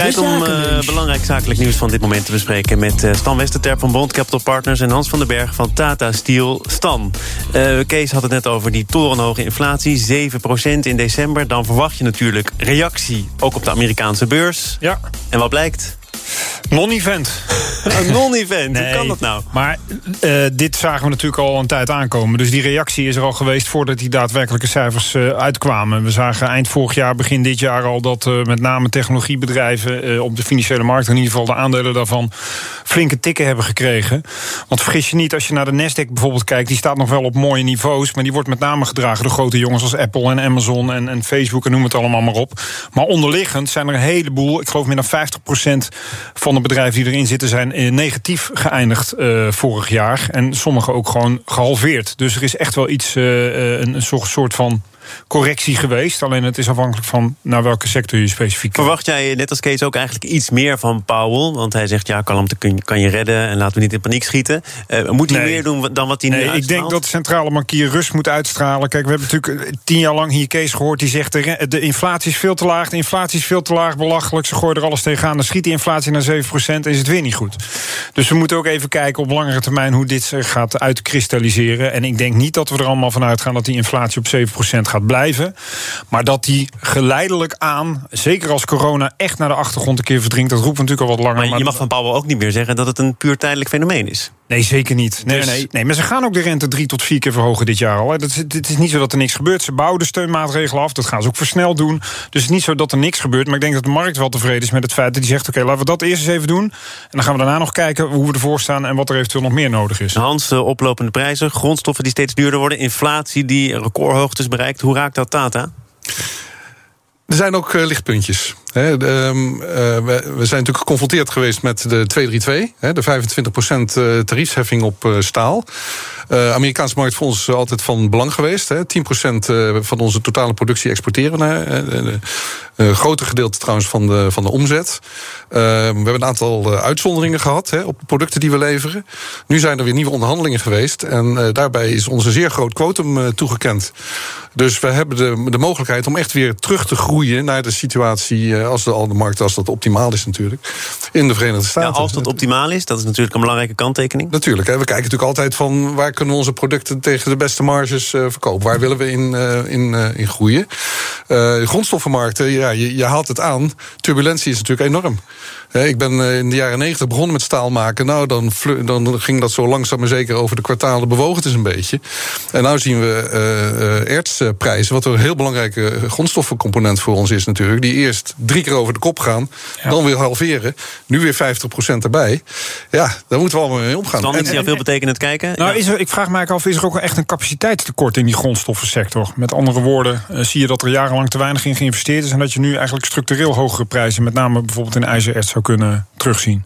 Tijd om uh, belangrijk zakelijk nieuws van dit moment te bespreken... met uh, Stan Westerterp van Bond Capital Partners... en Hans van den Berg van Tata Steel. Stan, uh, Kees had het net over die torenhoge inflatie. 7% in december. Dan verwacht je natuurlijk reactie, ook op de Amerikaanse beurs. Ja. En wat blijkt? Non-event. Een non-event, hoe kan dat nou? Maar uh, dit zagen we natuurlijk al een tijd aankomen. Dus die reactie is er al geweest voordat die daadwerkelijke cijfers uh, uitkwamen. We zagen eind vorig jaar, begin dit jaar al... dat uh, met name technologiebedrijven op de financiële markt... in ieder geval de aandelen daarvan flinke tikken hebben gekregen. Want vergis je niet, als je naar de Nasdaq bijvoorbeeld kijkt... die staat nog wel op mooie niveaus... maar die wordt met name gedragen door grote jongens als Apple en Amazon... en, en Facebook en noem het allemaal maar op. Maar onderliggend zijn er een heleboel, ik geloof meer dan 50% van de bedrijven die erin zitten zijn negatief geëindigd uh, vorig jaar. En sommige ook gewoon gehalveerd. Dus er is echt wel iets, uh, een, een soort van correctie geweest. Alleen het is afhankelijk van naar welke sector je specifiek. Verwacht jij net als Kees ook eigenlijk iets meer van Powell? Want hij zegt ja, kalmte kan je redden en laten we niet in paniek schieten. Uh, moet hij nee. meer doen dan wat hij nee, nu uitstraalt? Ik denk dat de centrale bankier rust moet uitstralen. Kijk, we hebben natuurlijk tien jaar lang hier Kees gehoord die zegt de, de inflatie is veel te laag, de inflatie is veel te laag, belachelijk. Ze gooien er alles tegenaan. Dan schiet die inflatie naar 7% en is het weer niet goed. Dus we moeten ook even kijken op langere termijn hoe dit zich gaat uitkristalliseren. En ik denk niet dat we er allemaal van uitgaan dat die inflatie op 7% gaat blijven. Maar dat die geleidelijk aan, zeker als corona echt naar de achtergrond een keer verdringt, dat roept natuurlijk al wat langer. Maar je mag van Powell ook niet meer zeggen dat het een puur tijdelijk fenomeen is. Nee, zeker niet. Nee, dus... nee, nee, maar ze gaan ook de rente drie tot vier keer verhogen dit jaar al. Het is niet zo dat er niks gebeurt. Ze bouwen de steunmaatregelen af. Dat gaan ze ook versneld doen. Dus het is niet zo dat er niks gebeurt. Maar ik denk dat de markt wel tevreden is met het feit dat hij zegt: oké, laten we dat eerst eens even doen. En dan gaan we daarna nog kijken hoe we ervoor staan en wat er eventueel nog meer nodig is. Hans, de oplopende prijzen, grondstoffen die steeds duurder worden, inflatie die recordhoogtes bereikt. Hoe raakt dat Tata? Er zijn ook uh, lichtpuntjes. Um, uh, we, zijn natuurlijk geconfronteerd geweest met de 232, he, de 25% tariefsheffing op uh, staal. Uh, Amerikaanse markt voor ons altijd van belang geweest. Hè. 10% van onze totale productie exporteren naar. Een groter gedeelte trouwens van de, van de omzet. we hebben een aantal uitzonderingen gehad hè, op de producten die we leveren. Nu zijn er weer nieuwe onderhandelingen geweest. En daarbij is ons een zeer groot quotum toegekend. Dus we hebben de, de mogelijkheid om echt weer terug te groeien naar de situatie als de, al de markt, als dat optimaal is natuurlijk, in de Verenigde Staten. Ja, als dat optimaal is, dat is natuurlijk een belangrijke kanttekening. Natuurlijk, hè, we kijken natuurlijk altijd van waar kunnen we onze producten tegen de beste marges uh, verkopen. Waar willen we in, uh, in, uh, in groeien? grondstoffenmarkten, ja, je, je haalt het aan. Turbulentie is natuurlijk enorm. Ik ben in de jaren negentig begonnen met staal maken. Nou, dan, dan ging dat zo langzaam maar zeker over de kwartalen bewogen het is een beetje. En nu zien we uh, ertsprijzen, wat een heel belangrijke grondstoffencomponent voor ons is natuurlijk. Die eerst drie keer over de kop gaan, ja. dan weer halveren. Nu weer 50% erbij. Ja, daar moeten we allemaal mee omgaan. Dan is al veel betekenend kijken. Nou, is er, ik vraag mij af, is er ook echt een capaciteitstekort in die grondstoffensector? Met andere woorden, zie je dat er jarenlang te weinig in geïnvesteerd is... en dat je nu eigenlijk structureel hogere prijzen, met name bijvoorbeeld in ijzererts, zou kunnen terugzien?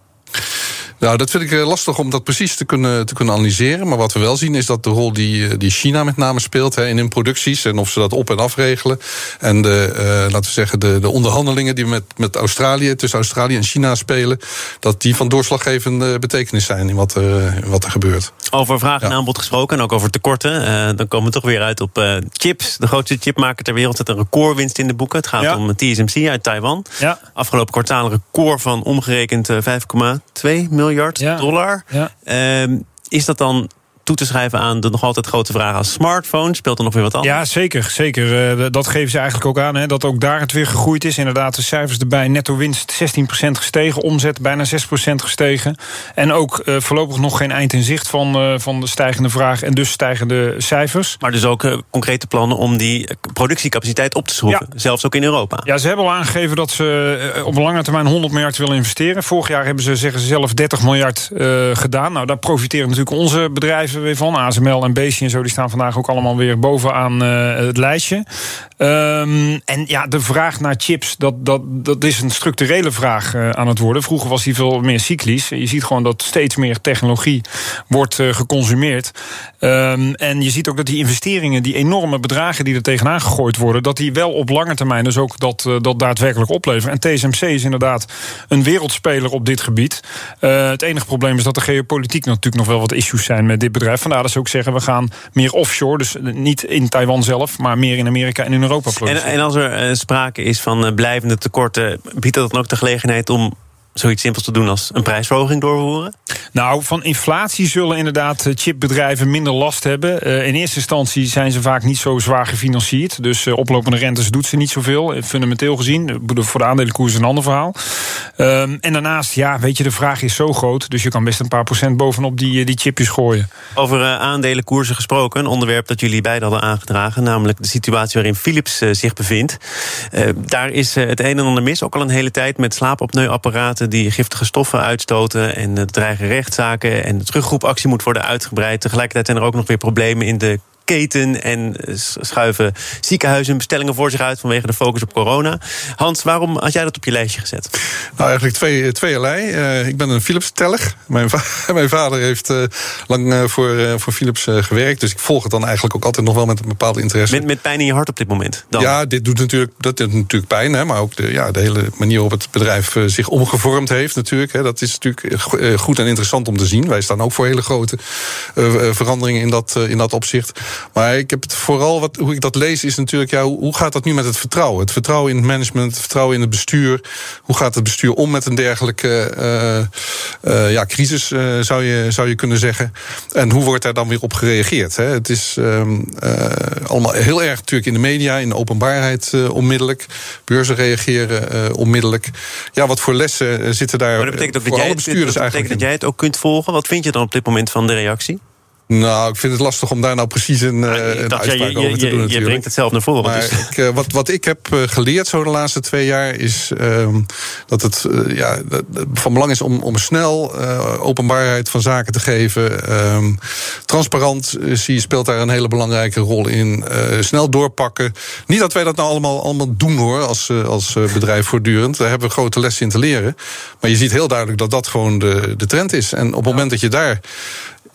Nou, dat vind ik lastig om dat precies te kunnen, te kunnen analyseren. Maar wat we wel zien is dat de rol die, die China met name speelt hè, in hun producties en of ze dat op- en afregelen. En de, uh, laten we zeggen, de, de onderhandelingen die met, met Australië, tussen Australië en China spelen, dat die van doorslaggevende betekenis zijn in wat er, wat er gebeurt. Over vraag en ja. aanbod gesproken en ook over tekorten. Uh, dan komen we toch weer uit op uh, chips. De grootste chipmaker ter wereld zet een recordwinst in de boeken. Het gaat ja. om TSMC uit Taiwan. Ja. Afgelopen kwartaal een record van omgerekend 5,2 miljard miljard dollar. Uh, is dat dan toe te schrijven aan de nog altijd grote vraag als smartphone? Speelt er nog weer wat anders? Ja, zeker. zeker. Uh, dat geven ze eigenlijk ook aan. Hè, dat ook daar het weer gegroeid is. Inderdaad, de cijfers erbij. Netto winst 16% gestegen. Omzet bijna 6% gestegen. En ook uh, voorlopig nog geen eind in zicht van, uh, van de stijgende vraag. En dus stijgende cijfers. Maar dus ook concrete plannen om die productiecapaciteit op te schroeven. Ja. Zelfs ook in Europa. Ja, ze hebben al aangegeven dat ze op lange termijn 100 miljard willen investeren. Vorig jaar hebben ze, zeggen ze zelf, 30 miljard gedaan. Nou, daar profiteren natuurlijk onze bedrijven weer van. ASML en Beestje en zo, die staan vandaag ook allemaal weer bovenaan uh, het lijstje. Um, en ja, de vraag naar chips, dat, dat, dat is een structurele vraag uh, aan het worden. Vroeger was die veel meer cyclisch. Je ziet gewoon dat steeds meer technologie wordt uh, geconsumeerd. Um, en je ziet ook dat die investeringen, die enorme bedragen die er tegenaan gegooid worden, dat die wel op lange termijn dus ook dat, dat daadwerkelijk opleveren. En TSMC is inderdaad een wereldspeler op dit gebied. het enige probleem is dat de geopolitiek natuurlijk nog wel wat issues zijn met dit bedrijf chipbedrijf. Vandaar dat ze ook zeggen, we gaan meer offshore. Dus niet in Taiwan zelf, maar meer in Amerika en in Europa produceren. En, en als er sprake is van blijvende tekorten... biedt dat dan ook de gelegenheid om zoiets simpels te doen als een prijsverhoging doorvoeren? Nou, van inflatie zullen inderdaad chipbedrijven minder last hebben. Uh, in eerste instantie zijn ze vaak niet zo zwaar gefinancierd. Dus uh, oplopende rentes doet ze niet zoveel, fundamenteel gezien. Voor de aandelenkoers is een ander verhaal. Um, en daarnaast, ja, weet je, de vraag is zo groot. Dus je kan best een paar procent bovenop die, die chipjes gooien. Over uh, aandelenkoersen gesproken, een onderwerp dat jullie beiden hadden aangedragen. Namelijk de situatie waarin Philips zich bevindt. daar is het een en ander mis, ook al een hele tijd, met slaapopneuapparaten die giftige stoffen uitstoten en dreigen rechtszaken en de terugroepactie moet worden uitgebreid. Tegelijkertijd zijn er ook nog weer problemen in de keten en schuiven ziekenhuizen bestellingen voor zich uit vanwege de focus op corona. Hans, waarom had jij dat op je lijstje gezet? Nou, eigenlijk twee, tweeërlei. Uh, ik ben een Philips-teller. Mijn, va mijn, vader heeft uh, lang uh, voor, voor Philips gewerkt, dus ik volg het dan eigenlijk ook altijd nog wel met een bepaalde interesse. Met, met pijn in je hart op dit moment? Dan? Ja, dit doet natuurlijk, dat doet natuurlijk pijn, hè, maar ook de, ja, de hele manier waarop het bedrijf zich omgevormd heeft natuurlijk. Hè, dat is natuurlijk goed en interessant om te zien. Wij staan ook voor hele grote veranderingen in dat, in dat opzicht. Maar ik heb het vooral, wat, hoe ik dat lees, is natuurlijk, ja, hoe gaat dat nu met het vertrouwen? Het vertrouwen in het management, het vertrouwen in het bestuur. Hoe gaat het bestuur om met een dergelijke uh, uh, ja, crisis, uh, zou, je, zou je kunnen zeggen? En hoe wordt daar dan weer op gereageerd? Hè? Het is um, allemaal heel erg natuurlijk in de media, in de openbaarheid onmiddellijk. Beurzen reageren onmiddellijk. Ja, wat voor lessen zitten daar maar dat betekent voor dat alle jij, bestuurders dat eigenlijk betekent dat jij het ook kunt volgen. Wat vind je dan op dit moment van de reactie? Nou, ik vind het lastig om daar nou precies een, uh, een dacht, uitspraak ja, je, over te je, doen. Je natuurlijk. brengt het zelf naar voren. Maar dus. ik, wat, wat ik heb uh, geleerd zo de laatste twee jaar is uh, dat het ja, van belang is om, om snel openbaarheid van zaken te geven. Um, transparantie speelt daar een hele belangrijke rol in. snel doorpakken. Niet dat wij dat nou allemaal, allemaal doen hoor, als, als bedrijf voortdurend. Daar hebben we grote lessen in te leren. Maar je ziet heel duidelijk dat dat gewoon de, de trend is. En op het moment dat je daar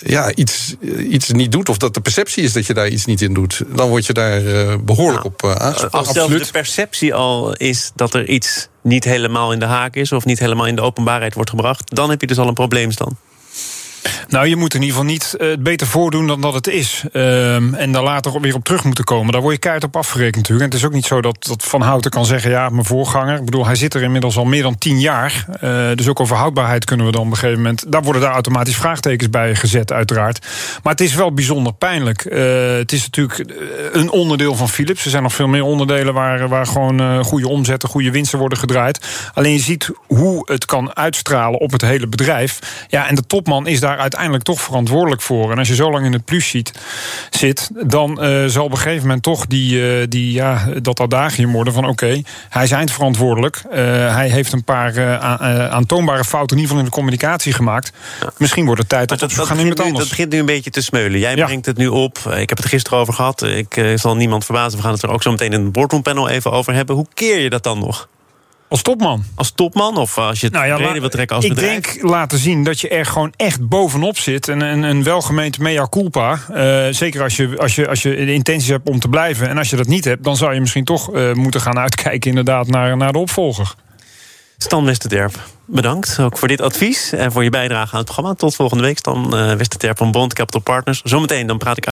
ja, iets, iets niet doet, of dat de perceptie is dat je daar iets niet in doet, dan word je daar uh, behoorlijk ja. op uh, aangesproken. Als zelfs de perceptie al is dat er iets niet helemaal in de haak is, of niet helemaal in de openbaarheid wordt gebracht, dan heb je dus al een probleemstand. Nou, je moet in ieder geval niet het beter voordoen dan dat het is. Um, en daar later weer op terug moeten komen. Daar word je keihard op afgerekend natuurlijk. En het is ook niet zo dat, dat Van Houten kan zeggen... ja, mijn voorganger, ik bedoel, hij zit er inmiddels al meer dan tien jaar. Uh, dus ook over houdbaarheid kunnen we dan op een gegeven moment... daar worden daar automatisch vraagtekens bij gezet, uiteraard. Maar het is wel bijzonder pijnlijk. Uh, het is natuurlijk een onderdeel van Philips. Er zijn nog veel meer onderdelen waar, waar gewoon goede omzetten... goede winsten worden gedraaid. Alleen je ziet hoe het kan uitstralen op het hele bedrijf. Ja, en de topman is daar uiteindelijk toch verantwoordelijk voor. En als je zo lang in het plus ziet, zit, dan uh, zal op een gegeven moment toch die, uh, die, ja, dat adagium worden van oké, okay, hij is eindverantwoordelijk. Uh, hij heeft een paar aantoonbare fouten in ieder geval in de communicatie gemaakt. Ja. Misschien wordt het tijd dat, dat we gaan iemand anders. Dat begint nu een beetje te smeulen. Jij ja. brengt het nu op. Ik heb het gisteren over gehad. Ik zal niemand verbazen. We gaan het er ook zo meteen in het boardroompanel even over hebben. Hoe keer je dat dan nog? Als topman. Als topman? Of als je het nou ja, reden wil trekken als ik bedrijf? Ik denk laten zien dat je er gewoon echt bovenop zit. En een, een welgemeend mea culpa. Uh, zeker als je, als, je, als je de intenties hebt om te blijven. En als je dat niet hebt, dan zou je misschien toch uh, moeten gaan uitkijken inderdaad naar, naar de opvolger. Stan Westerterp, bedankt ook voor dit advies en voor je bijdrage aan het programma. Tot volgende week, Stan Westerterp van Bond Capital Partners. Zometeen dan praat ik